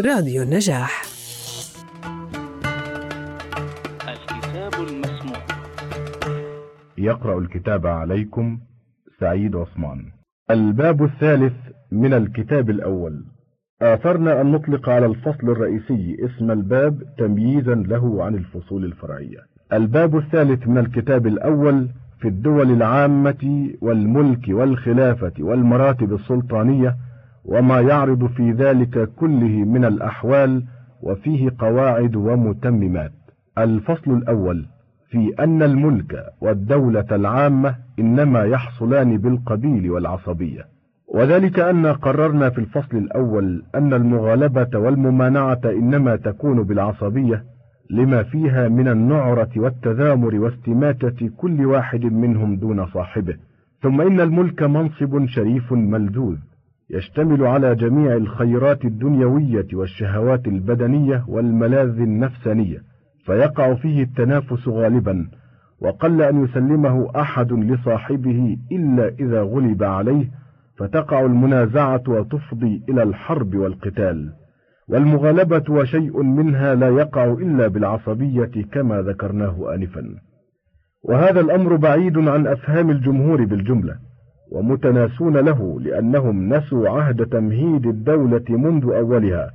راديو النجاح. الكتاب المسموع. يقرأ الكتاب عليكم سعيد عثمان. الباب الثالث من الكتاب الأول. آثرنا أن نطلق على الفصل الرئيسي اسم الباب تمييزا له عن الفصول الفرعية. الباب الثالث من الكتاب الأول في الدول العامة والملك والخلافة والمراتب السلطانية وما يعرض في ذلك كله من الأحوال وفيه قواعد ومتممات. الفصل الأول في أن الملك والدولة العامة إنما يحصلان بالقبيل والعصبية. وذلك أن قررنا في الفصل الأول أن المغالبة والممانعة إنما تكون بالعصبية لما فيها من النعرة والتذامر واستماتة كل واحد منهم دون صاحبه. ثم إن الملك منصب شريف ملذوذ يشتمل على جميع الخيرات الدنيوية والشهوات البدنية والملاذ النفسانية فيقع فيه التنافس غالبا وقل أن يسلمه أحد لصاحبه إلا إذا غلب عليه فتقع المنازعة وتفضي إلى الحرب والقتال. والمغالبة وشيء منها لا يقع إلا بالعصبية كما ذكرناه آنفا. وهذا الأمر بعيد عن أفهام الجمهور بالجملة. ومتناسون له لأنهم نسوا عهد تمهيد الدولة منذ أولها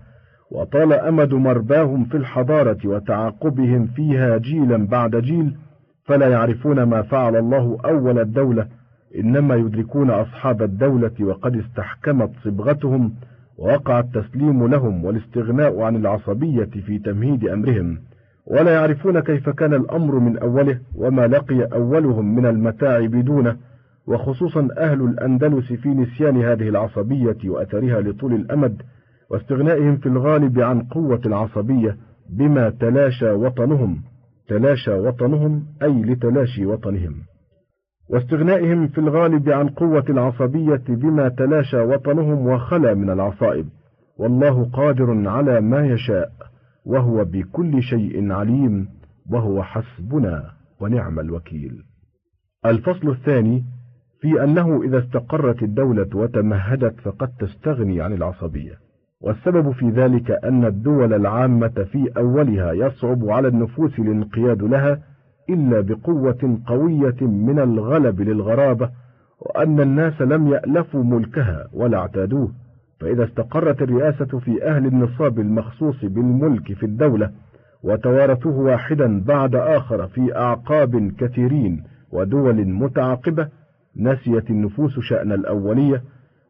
وطال أمد مرباهم في الحضارة وتعاقبهم فيها جيلا بعد جيل فلا يعرفون ما فعل الله أول الدولة إنما يدركون أصحاب الدولة وقد استحكمت صبغتهم ووقع التسليم لهم والاستغناء عن العصبية في تمهيد أمرهم. ولا يعرفون كيف كان الأمر من أوله وما لقي أولهم من المتاعب دونه وخصوصا أهل الأندلس في نسيان هذه العصبية وأثرها لطول الأمد واستغنائهم في الغالب عن قوة العصبية بما تلاشى وطنهم تلاشى وطنهم أي لتلاشي وطنهم. واستغنائهم في الغالب عن قوة العصبية بما تلاشى وطنهم وخلا من العصائب. والله قادر على ما يشاء وهو بكل شيء عليم وهو حسبنا ونعم الوكيل. الفصل الثاني في أنه إذا استقرت الدولة وتمهدت فقد تستغني عن العصبية. والسبب في ذلك أن الدول العامة في أولها يصعب على النفوس الانقياد لها إلا بقوة قوية من الغلب للغرابة وأن الناس لم يألفوا ملكها ولا اعتادوه. فإذا استقرت الرئاسة في أهل النصاب المخصوص بالملك في الدولة وتوارثوه واحدا بعد آخر في أعقاب كثيرين ودول متعاقبة نسيت النفوس شأن الأولية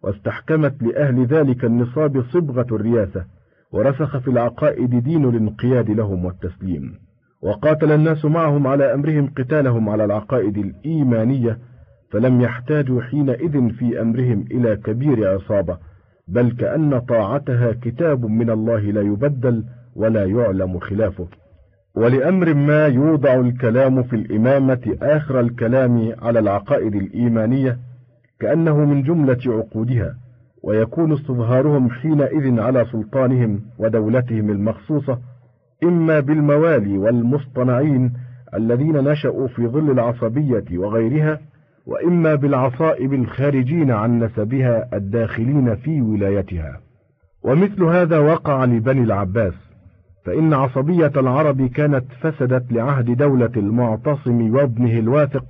واستحكمت لأهل ذلك النصاب صبغة الرياسة ورسخ في العقائد دين الانقياد لهم والتسليم. وقاتل الناس معهم على أمرهم قتالهم على العقائد الإيمانية فلم يحتاجوا حينئذ في أمرهم إلى كبير عصابة بل كأن طاعتها كتاب من الله لا يبدل ولا يعلم خلافه. ولأمر ما يوضع الكلام في الإمامة آخر الكلام على العقائد الإيمانية كأنه من جملة عقودها ويكون استظهارهم حينئذ على سلطانهم ودولتهم المخصوصة إما بالموالي والمصطنعين الذين نشأوا في ظل العصبية وغيرها وإما بالعصائب الخارجين عن نسبها الداخلين في ولايتها. ومثل هذا وقع لبني العباس فإن عصبية العرب كانت فسدت لعهد دولة المعتصم وابنه الواثق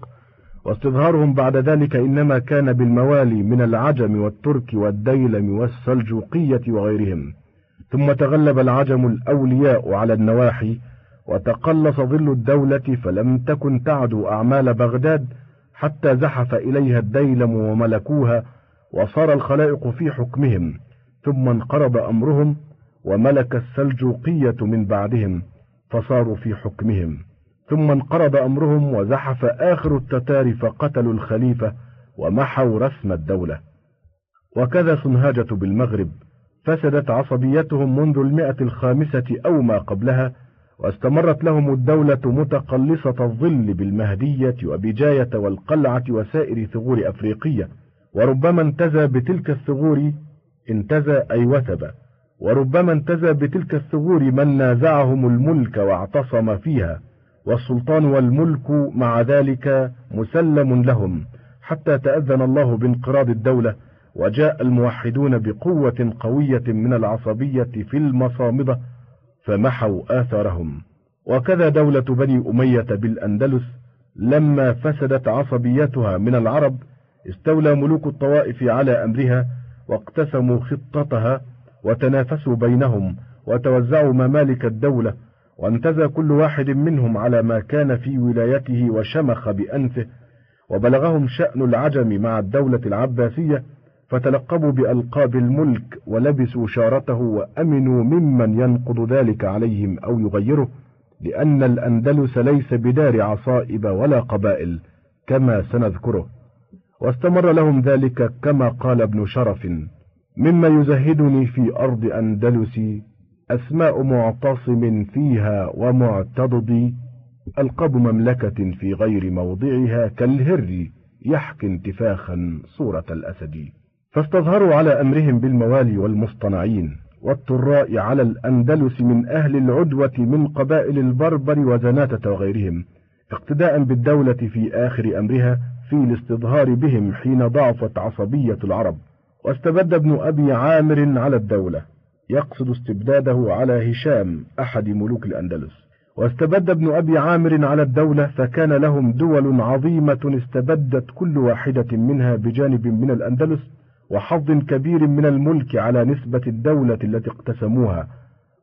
واستظهارهم بعد ذلك إنما كان بالموالي من العجم والترك والديلم والسلجوقية وغيرهم. ثم تغلب العجم الأولياء على النواحي وتقلص ظل الدولة فلم تكن تعدو أعمال بغداد حتى زحف إليها الديلم وملكوها وصار الخلائق في حكمهم ثم انقرض أمرهم وملك السلجوقية من بعدهم فصاروا في حكمهم. ثم انقرض أمرهم وزحف آخر التتار فقتلوا الخليفة ومحوا رسم الدولة. وكذا سنهاجة بالمغرب فسدت عصبيتهم منذ المئة الخامسة أو ما قبلها واستمرت لهم الدولة متقلصة الظل بالمهدية وبجاية والقلعة وسائر ثغور أفريقية. وربما انتزى بتلك الثغور انتزى أي وثب. وربما انتزى بتلك الثغور من نازعهم الملك واعتصم فيها والسلطان والملك مع ذلك مسلم لهم حتى تأذن الله بانقراض الدولة وجاء الموحدون بقوة قوية من العصبية في المصامدة فمحوا آثارهم. وكذا دولة بني أمية بالأندلس لما فسدت عصبيتها من العرب استولى ملوك الطوائف على أمرها واقتسموا خطتها وتنافسوا بينهم وتوزعوا ممالك الدولة وانتزى كل واحد منهم على ما كان في ولايته وشمخ بأنفه وبلغهم شأن العجم مع الدولة العباسية فتلقبوا بألقاب الملك ولبسوا شارته وأمنوا ممن ينقض ذلك عليهم أو يغيره لأن الأندلس ليس بدار عصائب ولا قبائل كما سنذكره واستمر لهم ذلك كما قال ابن شرف. مما يزهدني في أرض أندلسي أسماء معتصم فيها ومعتضد ألقاب مملكة في غير موضعها كالهر يحكي انتفاخا صورة الأسد. فاستظهروا على أمرهم بالموالي والمصطنعين والطراء على الأندلس من أهل العدوة من قبائل البربر وزناتة وغيرهم اقتداء بالدولة في آخر أمرها في الاستظهار بهم حين ضعفت عصبية العرب. واستبد ابن أبي عامر على الدولة يقصد استبداده على هشام أحد ملوك الأندلس. واستبد ابن أبي عامر على الدولة فكان لهم دول عظيمة استبدت كل واحدة منها بجانب من الأندلس وحظ كبير من الملك على نسبة الدولة التي اقتسموها.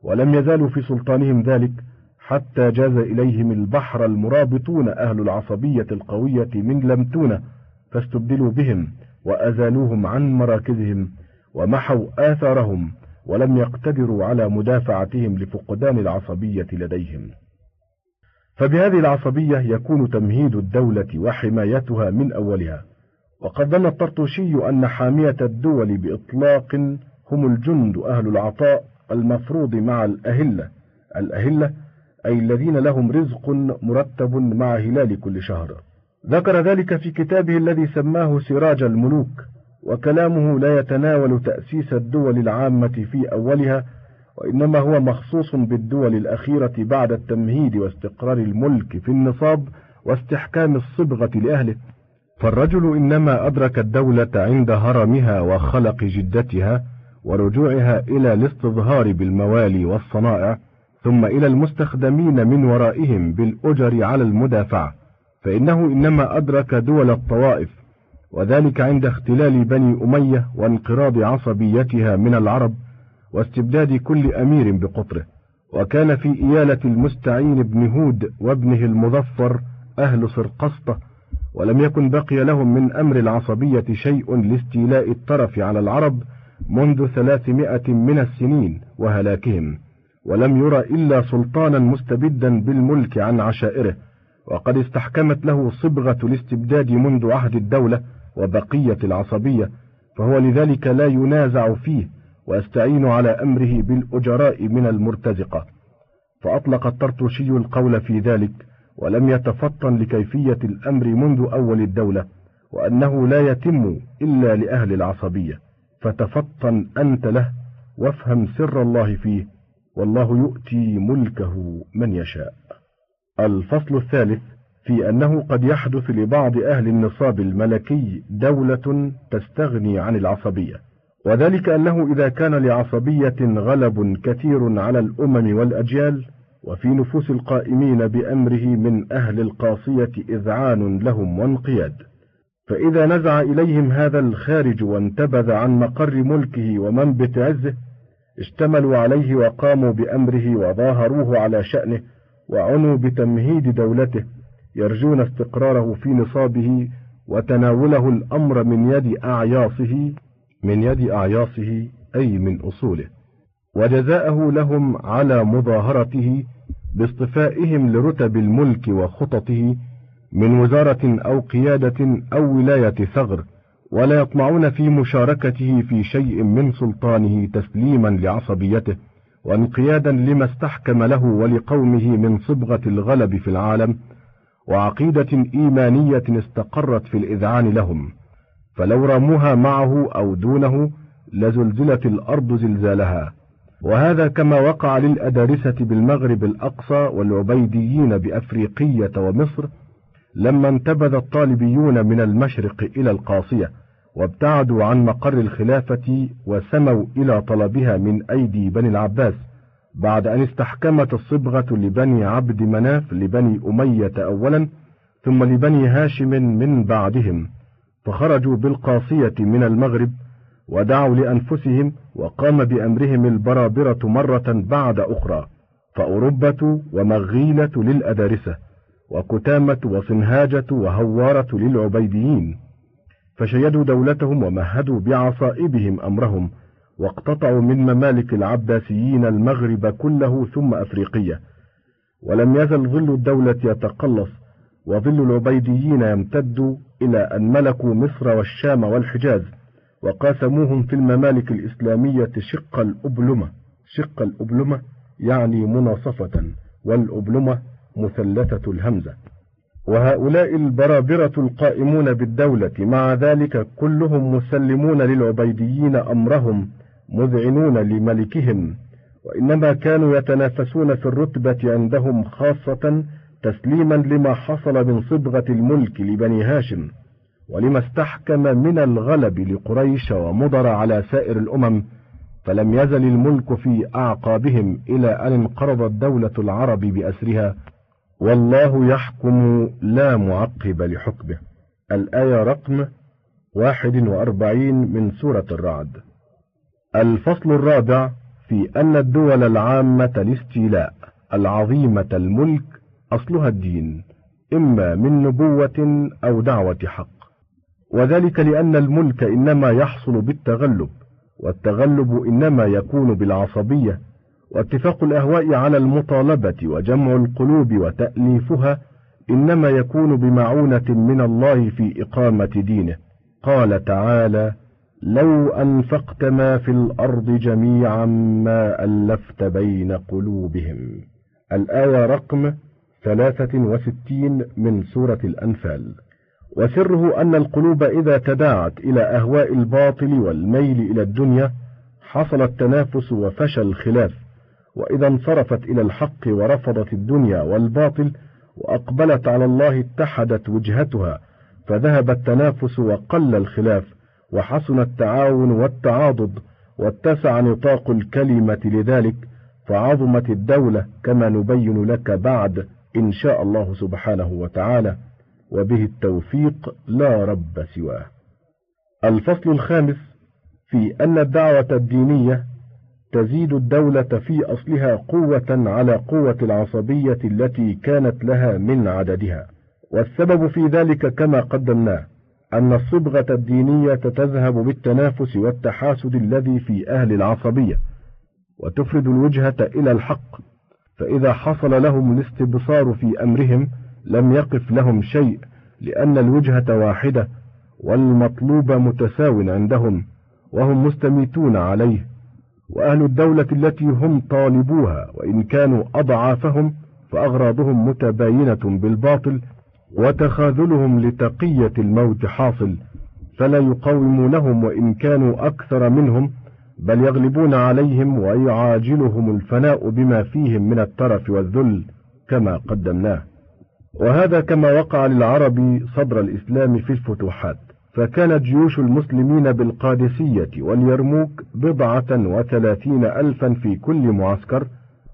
ولم يزالوا في سلطانهم ذلك حتى جاز إليهم البحر المرابطون أهل العصبية القوية من لمتونة فاستبدلوا بهم. وأزالوهم عن مراكزهم ومحوا آثارهم ولم يقتدروا على مدافعتهم لفقدان العصبية لديهم. فبهذه العصبية يكون تمهيد الدولة وحمايتها من أولها. وقد ظن الطرطوشي أن حامية الدول بإطلاق هم الجند أهل العطاء المفروض مع الأهلة الأهلة أي الذين لهم رزق مرتب مع هلال كل شهر. ذكر ذلك في كتابه الذي سماه سراج الملوك وكلامه لا يتناول تأسيس الدول العامة في أولها وإنما هو مخصوص بالدول الأخيرة بعد التمهيد واستقرار الملك في النصاب واستحكام الصبغة لأهله. فالرجل إنما أدرك الدولة عند هرمها وخلق جدتها ورجوعها إلى الاستظهار بالموالي والصنائع ثم إلى المستخدمين من ورائهم بالأجر على المدافعة فإنه إنما أدرك دول الطوائف وذلك عند اختلال بني أمية وانقراض عصبيتها من العرب واستبداد كل أمير بقطره. وكان في إيالة المستعين بن هود وابنه المظفر أهل سرقسطة ولم يكن بقي لهم من أمر العصبية شيء لاستيلاء الطرف على العرب منذ ثلاثمائة من السنين وهلاكهم ولم يرى إلا سلطانا مستبدا بالملك عن عشائره. وقد استحكمت له صبغة الاستبداد منذ عهد الدولة وبقية العصبية فهو لذلك لا ينازع فيه ويستعين على أمره بالأجراء من المرتزقة. فأطلق الطرطوشي القول في ذلك ولم يتفطن لكيفية الأمر منذ أول الدولة وأنه لا يتم إلا لأهل العصبية. فتفطن أنت له وافهم سر الله فيه والله يؤتي ملكه من يشاء. الفصل الثالث في أنه قد يحدث لبعض أهل النصاب الملكي دولة تستغني عن العصبية وذلك أنه إذا كان لعصبية غلب كثير على الأمم والأجيال وفي نفوس القائمين بأمره من أهل القاصية إذعان لهم وانقياد. فإذا نزع إليهم هذا الخارج وانتبذ عن مقر ملكه ومنبت عزه اشتملوا عليه وقاموا بأمره وظاهروه على شأنه وعنوا بتمهيد دولته يرجون استقراره في نصابه وتناوله الأمر من يد أعياصه من يد أعياصه أي من أصوله. وجزاءه لهم على مظاهرته باصطفائهم لرتب الملك وخططه من وزارة أو قيادة أو ولاية ثغر ولا يطمعون في مشاركته في شيء من سلطانه تسليما لعصبيته. وانقيادا لما استحكم له ولقومه من صبغة الغلب في العالم وعقيدة إيمانية استقرت في الإذعان لهم فلو رموها معه أو دونه لزلزلت الأرض زلزالها. وهذا كما وقع للأدارسة بالمغرب الأقصى والعبيديين بأفريقية ومصر لما انتبذ الطالبيون من المشرق إلى القاصية. وابتعدوا عن مقر الخلافة وسموا إلى طلبها من أيدي بني العباس بعد أن استحكمت الصبغة لبني عبد مناف لبني أمية أولا ثم لبني هاشم من بعدهم فخرجوا بالقاصية من المغرب ودعوا لأنفسهم وقام بأمرهم البرابرة مرة بعد أخرى فأربة ومغيلة للأدارسة وكتامة وصنهاجة وهوارة للعبيديين. فشيدوا دولتهم ومهدوا بعصائبهم أمرهم واقتطعوا من ممالك العباسيين المغرب كله ثم أفريقية. ولم يزل ظل الدولة يتقلص وظل العبيديين يمتد إلى أن ملكوا مصر والشام والحجاز وقاسموهم في الممالك الإسلامية شق الأبلمة. شق الأبلمة يعني مناصفة والأبلمة مثلثة الهمزة. وهؤلاء البرابرة القائمون بالدولة مع ذلك كلهم مسلمون للعبيديين أمرهم مذعنون لملكهم. وإنما كانوا يتنافسون في الرتبة عندهم خاصة تسليما لما حصل من صبغة الملك لبني هاشم. ولما استحكم من الغلب لقريش ومضر على سائر الأمم فلم يزل الملك في أعقابهم إلى أن انقرضت دولة العرب بأسرها والله يحكم لا معقب لحكمه. الآية رقم واحد وأربعين من سورة الرعد. الفصل الرابع في أن الدول العامة الاستيلاء العظيمة الملك أصلها الدين إما من نبوة أو دعوة حق. وذلك لأن الملك إنما يحصل بالتغلب والتغلب إنما يكون بالعصبية واتفاق الأهواء على المطالبة وجمع القلوب وتأليفها إنما يكون بمعونة من الله في إقامة دينه. قال تعالى لو أنفقت ما في الأرض جميعا ما ألفت بين قلوبهم. الآية رقم ثلاثة وستين من سورة الأنفال. وسره أن القلوب إذا تداعت إلى أهواء الباطل والميل إلى الدنيا حصل التنافس وفشل الخلاف. وإذا انصرفت إلى الحق ورفضت الدنيا والباطل وأقبلت على الله اتحدت وجهتها فذهب التنافس وقل الخلاف وحسن التعاون والتعاضد واتسع نطاق الكلمة لذلك فعظمت الدولة كما نبين لك بعد إن شاء الله سبحانه وتعالى وبه التوفيق لا رب سواه. الفصل الخامس في أن الدعوة الدينية تزيد الدولة في أصلها قوة على قوة العصبية التي كانت لها من عددها. والسبب في ذلك كما قدمناه أن الصبغة الدينية تذهب بالتنافس والتحاسد الذي في أهل العصبية وتفرد الوجهة إلى الحق. فإذا حصل لهم الاستبصار في أمرهم لم يقف لهم شيء لأن الوجهة واحدة والمطلوب متساو عندهم وهم مستميتون عليه. وأهل الدولة التي هم طالبوها وإن كانوا أضعافهم فأغراضهم متباينة بالباطل وتخاذلهم لتقية الموت حاصل فلا يقاومونهم وإن كانوا أكثر منهم بل يغلبون عليهم ويعاجلهم الفناء بما فيهم من الترف والذل كما قدمناه. وهذا كما وقع للعرب صدر الإسلام في الفتوحات. فكانت جيوش المسلمين بالقادسية واليرموك بضعة وثلاثين ألفا في كل معسكر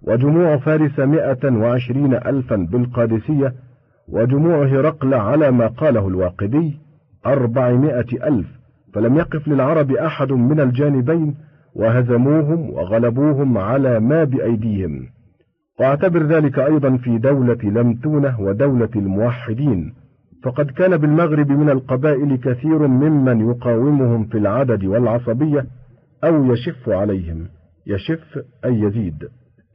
وجموع فارس مئة وعشرين ألفا بالقادسية وجموع هرقل على ما قاله الواقدي أربعمائة ألف. فلم يقف للعرب أحد من الجانبين وهزموهم وغلبوهم على ما بأيديهم. واعتبر ذلك أيضا في دولة لمتونة ودولة الموحدين. فقد كان بالمغرب من القبائل كثير ممن يقاومهم في العدد والعصبية أو يشف عليهم. يشف أي يزيد.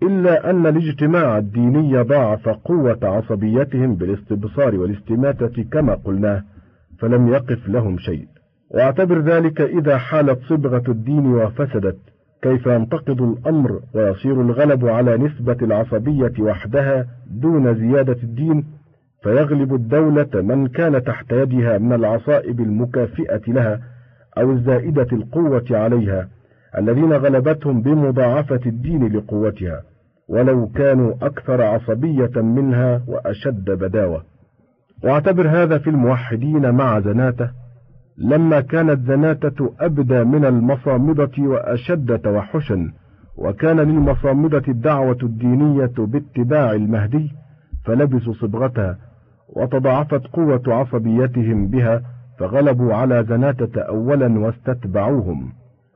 إلا أن الاجتماع الديني ضاعف قوة عصبيتهم بالاستبصار والاستماتة كما قلناه فلم يقف لهم شيء. واعتبر ذلك إذا حالت صبغة الدين وفسدت. كيف ينتقض الأمر ويصير الغلب على نسبة العصبية وحدها دون زيادة الدين؟ فيغلب الدولة من كان تحت يدها من العصائب المكافئة لها أو الزائدة القوة عليها الذين غلبتهم بمضاعفة الدين لقوتها ولو كانوا أكثر عصبية منها وأشد بداوة. واعتبر هذا في الموحدين مع زناته لما كانت زناتة أبدى من المصامدة وأشد توحشا وكان للمصامدة الدعوة الدينية باتباع المهدي فلبسوا صبغتها وتضاعفت قوة عصبيتهم بها فغلبوا على زناتة أولا واستتبعوهم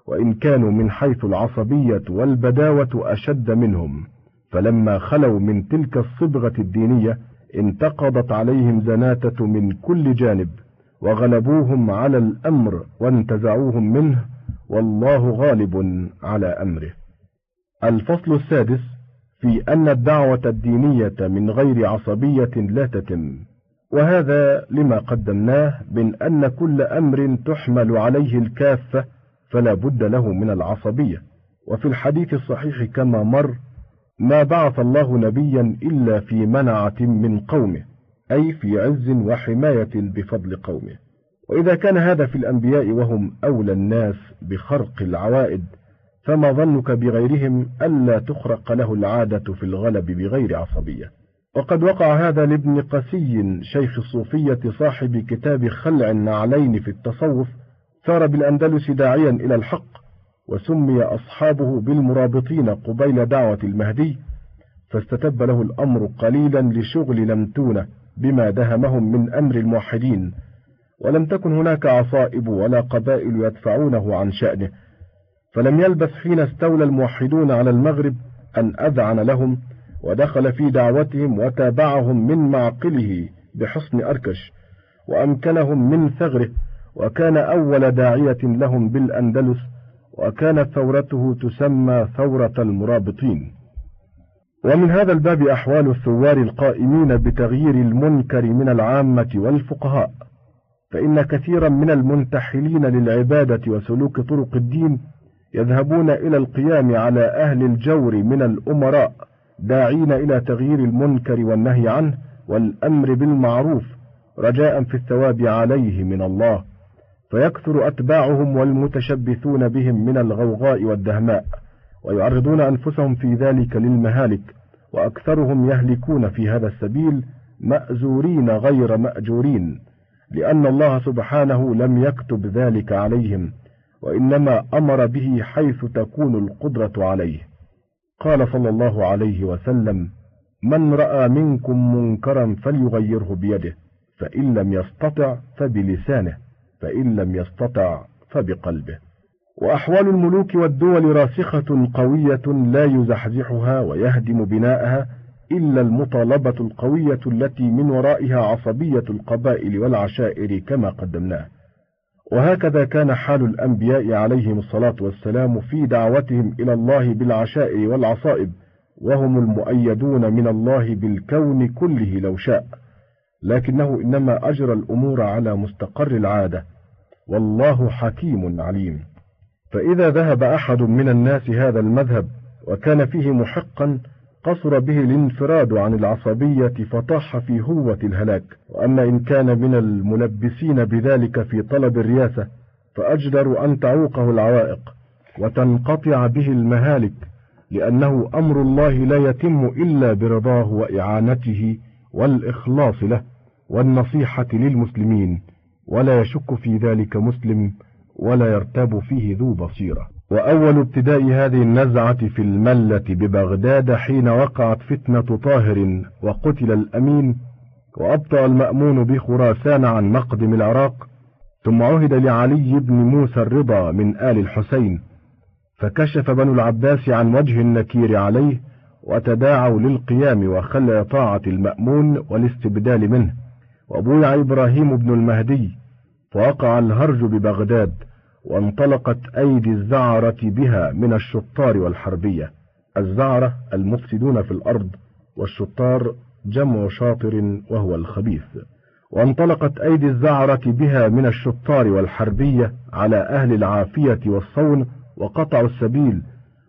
وإن كانوا من حيث العصبية والبداوة أشد منهم. فلما خلوا من تلك الصبغة الدينية انتقضت عليهم زناتة من كل جانب وغلبوهم على الأمر وانتزعوهم منه والله غالب على أمره. الفصل السادس في أن الدعوة الدينية من غير عصبية لا تتم. وهذا لما قدمناه من أن كل أمر تحمل عليه الكافة فلا بد له من العصبية. وفي الحديث الصحيح كما مر ما بعث الله نبيا إلا في منعة من قومه أي في عز وحماية بفضل قومه. وإذا كان هذا في الأنبياء وهم أولى الناس بخرق العوائد فما ظنك بغيرهم ألا تخرق له العادة في الغلب بغير عصبية. وقد وقع هذا لابن قسي شيخ الصوفية صاحب كتاب خلع النعلين في التصوف ثار بالأندلس داعيا إلى الحق وسمي أصحابه بالمرابطين قبيل دعوة المهدي فاستتب له الأمر قليلا لشغل لمتونة بما دهمهم من أمر الموحدين. ولم تكن هناك عصائب ولا قبائل يدفعونه عن شأنه. فلم يلبث حين استولى الموحدون على المغرب أن أذعن لهم ودخل في دعوتهم وتابعهم من معقله بحصن أركش وأمكنهم من ثغره وكان أول داعية لهم بالأندلس وكانت ثورته تسمى ثورة المرابطين. ومن هذا الباب أحوال الثوار القائمين بتغيير المنكر من العامة والفقهاء فإن كثيرا من المنتحلين للعبادة وسلوك طرق الدين يذهبون إلى القيام على أهل الجور من الأمراء داعين إلى تغيير المنكر والنهي عنه والأمر بالمعروف رجاء في الثواب عليه من الله. فيكثر أتباعهم والمتشبثون بهم من الغوغاء والدهماء ويعرضون أنفسهم في ذلك للمهالك وأكثرهم يهلكون في هذا السبيل مأزورين غير مأجورين لأن الله سبحانه لم يكتب ذلك عليهم. وإنما أمر به حيث تكون القدرة عليه. قال صلى الله عليه وسلم من رأى منكم منكرا فليغيره بيده فإن لم يستطع فبلسانه فإن لم يستطع فبقلبه. وأحوال الملوك والدول راسخة قوية لا يزحزحها ويهدم بناءها إلا المطالبة القوية التي من ورائها عصبية القبائل والعشائر كما قدمناه. وهكذا كان حال الأنبياء عليهم الصلاة والسلام في دعوتهم إلى الله بالعشائر والعصائب وهم المؤيدون من الله بالكون كله لو شاء. لكنه إنما أجرى الأمور على مستقر العادة. والله حكيم عليم. فإذا ذهب أحد من الناس هذا المذهب وكان فيه محقا قصر به الانفراد عن العصبية فطاح في هوة الهلاك. وأما إن كان من الملبسين بذلك في طلب الرياسة فأجدر أن تعوقه العوائق وتنقطع به المهالك لأنه أمر الله لا يتم إلا برضاه وإعانته والإخلاص له والنصيحة للمسلمين. ولا يشك في ذلك مسلم ولا يرتاب فيه ذو بصيرة. وأول ابتداء هذه النزعة في الملة ببغداد حين وقعت فتنة طاهر وقتل الأمين وأبطأ المأمون بخراسان عن مقدم العراق ثم عهد لعلي بن موسى الرضا من آل الحسين فكشف بنو العباس عن وجه النكير عليه وتداعوا للقيام وخلع طاعة المأمون والاستبدال منه وبويع إبراهيم بن المهدي فوقع الهرج ببغداد. وانطلقت أيدي الزعرة بها من الشطار والحربية. الزعرة المفسدون في الأرض والشطار جمع شاطر وهو الخبيث. وانطلقت أيدي الزعرة بها من الشطار والحربية على أهل العافية والصون وقطعوا السبيل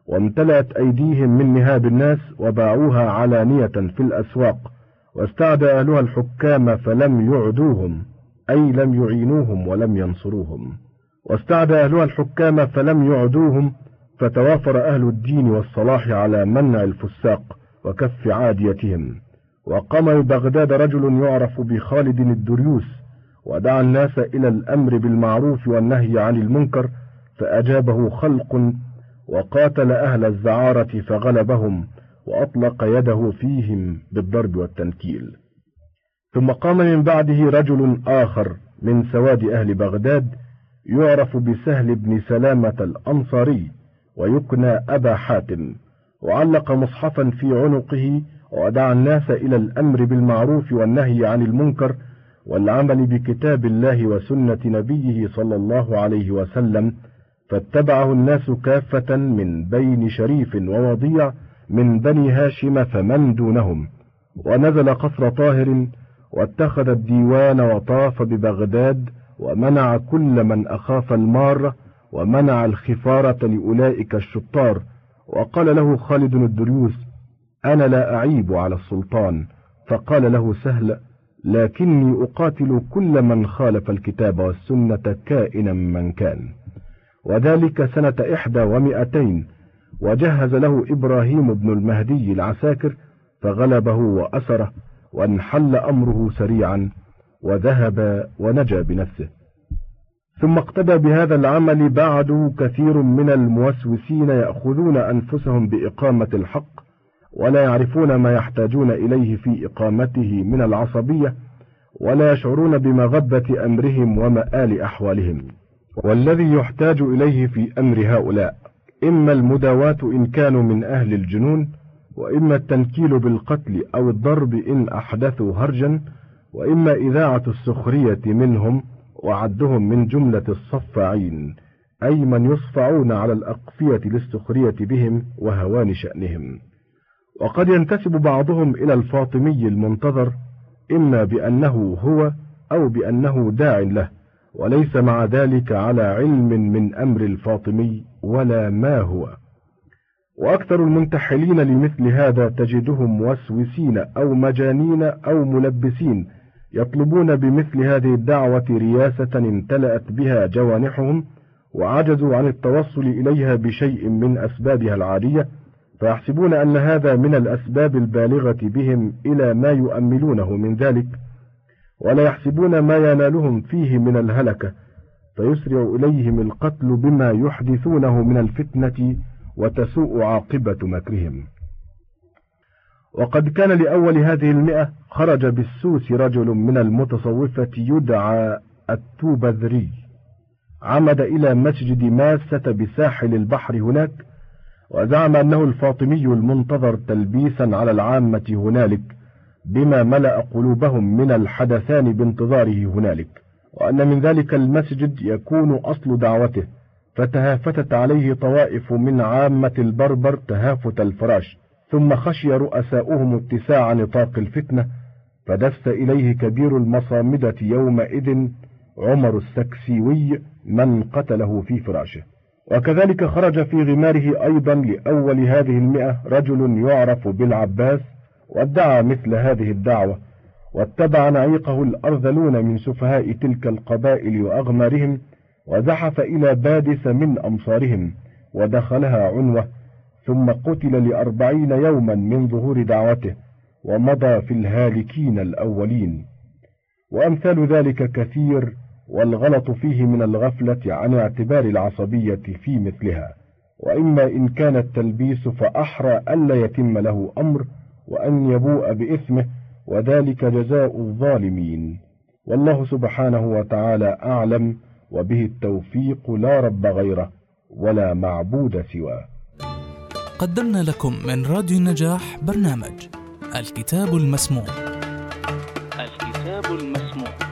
وامتلأت أيديهم من نهاب الناس وباعوها علانية في الأسواق. واستعدى أهلها الحكام فلم يعدوهم أي لم يعينوهم ولم ينصروهم. واستعدى أهلها الحكام فلم يعدوهم فتوافر أهل الدين والصلاح على منع الفساق وكف عاديتهم. وقام ببغداد رجل يعرف بخالد الدريوس ودعا الناس إلى الأمر بالمعروف والنهي عن المنكر فأجابه خلق وقاتل أهل الزعارة فغلبهم وأطلق يده فيهم بالضرب والتنكيل. ثم قام من بعده رجل آخر من سواد أهل بغداد يعرف بسهل بن سلامة الأنصاري ويكنى أبا حاتم وعلق مصحفا في عنقه ودعا الناس إلى الأمر بالمعروف والنهي عن المنكر والعمل بكتاب الله وسنة نبيه صلى الله عليه وسلم فاتبعه الناس كافة من بين شريف ووضيع من بني هاشم فمن دونهم. ونزل قصر طاهر واتخذ الديوان وطاف ببغداد ومنع كل من أخاف المارة ومنع الخفارة لأولئك الشطار. وقال له خالد الدريوس أنا لا أعيب على السلطان. فقال له سهل لكني أقاتل كل من خالف الكتاب والسنة كائنا من كان. وذلك سنة إحدى ومئتين. وجهز له إبراهيم بن المهدي العساكر فغلبه وأسره وانحل أمره سريعا. وذهب ونجا بنفسه. ثم اقتدى بهذا العمل بعد كثير من الموسوسين يأخذون أنفسهم بإقامة الحق ولا يعرفون ما يحتاجون إليه في إقامته من العصبية ولا يشعرون بمغبة أمرهم ومآل أحوالهم. والذي يحتاج إليه في أمر هؤلاء إما المداواة إن كانوا من أهل الجنون وإما التنكيل بالقتل أو الضرب إن أحدثوا هرجا وإما إذاعة السخرية منهم وعدهم من جملة الصفاعين أي من يصفعون على الأقفية للسخرية بهم وهوان شأنهم. وقد ينتسب بعضهم إلى الفاطمي المنتظر إما بأنه هو أو بأنه داع له وليس مع ذلك على علم من أمر الفاطمي ولا ما هو. وأكثر المنتحلين لمثل هذا تجدهم موسوسين أو مجانين أو ملبسين يطلبون بمثل هذه الدعوة رياسة امتلأت بها جوانحهم وعجزوا عن التوصل إليها بشيء من أسبابها العادية فيحسبون أن هذا من الأسباب البالغة بهم إلى ما يؤملونه من ذلك ولا يحسبون ما ينالهم فيه من الهلكة فيسرع إليهم القتل بما يحدثونه من الفتنة وتسوء عاقبة مكرهم. وقد كان لأول هذه المئة خرج بالسوس رجل من المتصوفة يدعى التوبذري عمد إلى مسجد ماسة بساحل البحر هناك وزعم أنه الفاطمي المنتظر تلبيسا على العامة هنالك بما ملأ قلوبهم من الحدثان بانتظاره هنالك وأن من ذلك المسجد يكون أصل دعوته فتهافتت عليه طوائف من عامة البربر تهافت الفراش. ثم خشي رؤساؤهم اتساع نطاق الفتنة فدس إليه كبير المصامدة يومئذ عمر السكسيوي من قتله في فراشه. وكذلك خرج في غماره أيضا لأول هذه المئة رجل يعرف بالعباس وادعى مثل هذه الدعوة واتبع نعيقه الأرذلون من سفهاء تلك القبائل وأغمارهم وزحف إلى بادس من أمصارهم ودخلها عنوة ثم قتل لأربعين يوما من ظهور دعوته ومضى في الهالكين الأولين. وأمثال ذلك كثير والغلط فيه من الغفلة عن اعتبار العصبية في مثلها. وإما إن كان التلبيس فأحرى ألا يتم له أمر وأن يبوء بإثمه وذلك جزاء الظالمين. والله سبحانه وتعالى أعلم وبه التوفيق لا رب غيره ولا معبود سواه. قدمنا لكم من راديو النجاح برنامج الكتاب المسموع. الكتاب المسموع.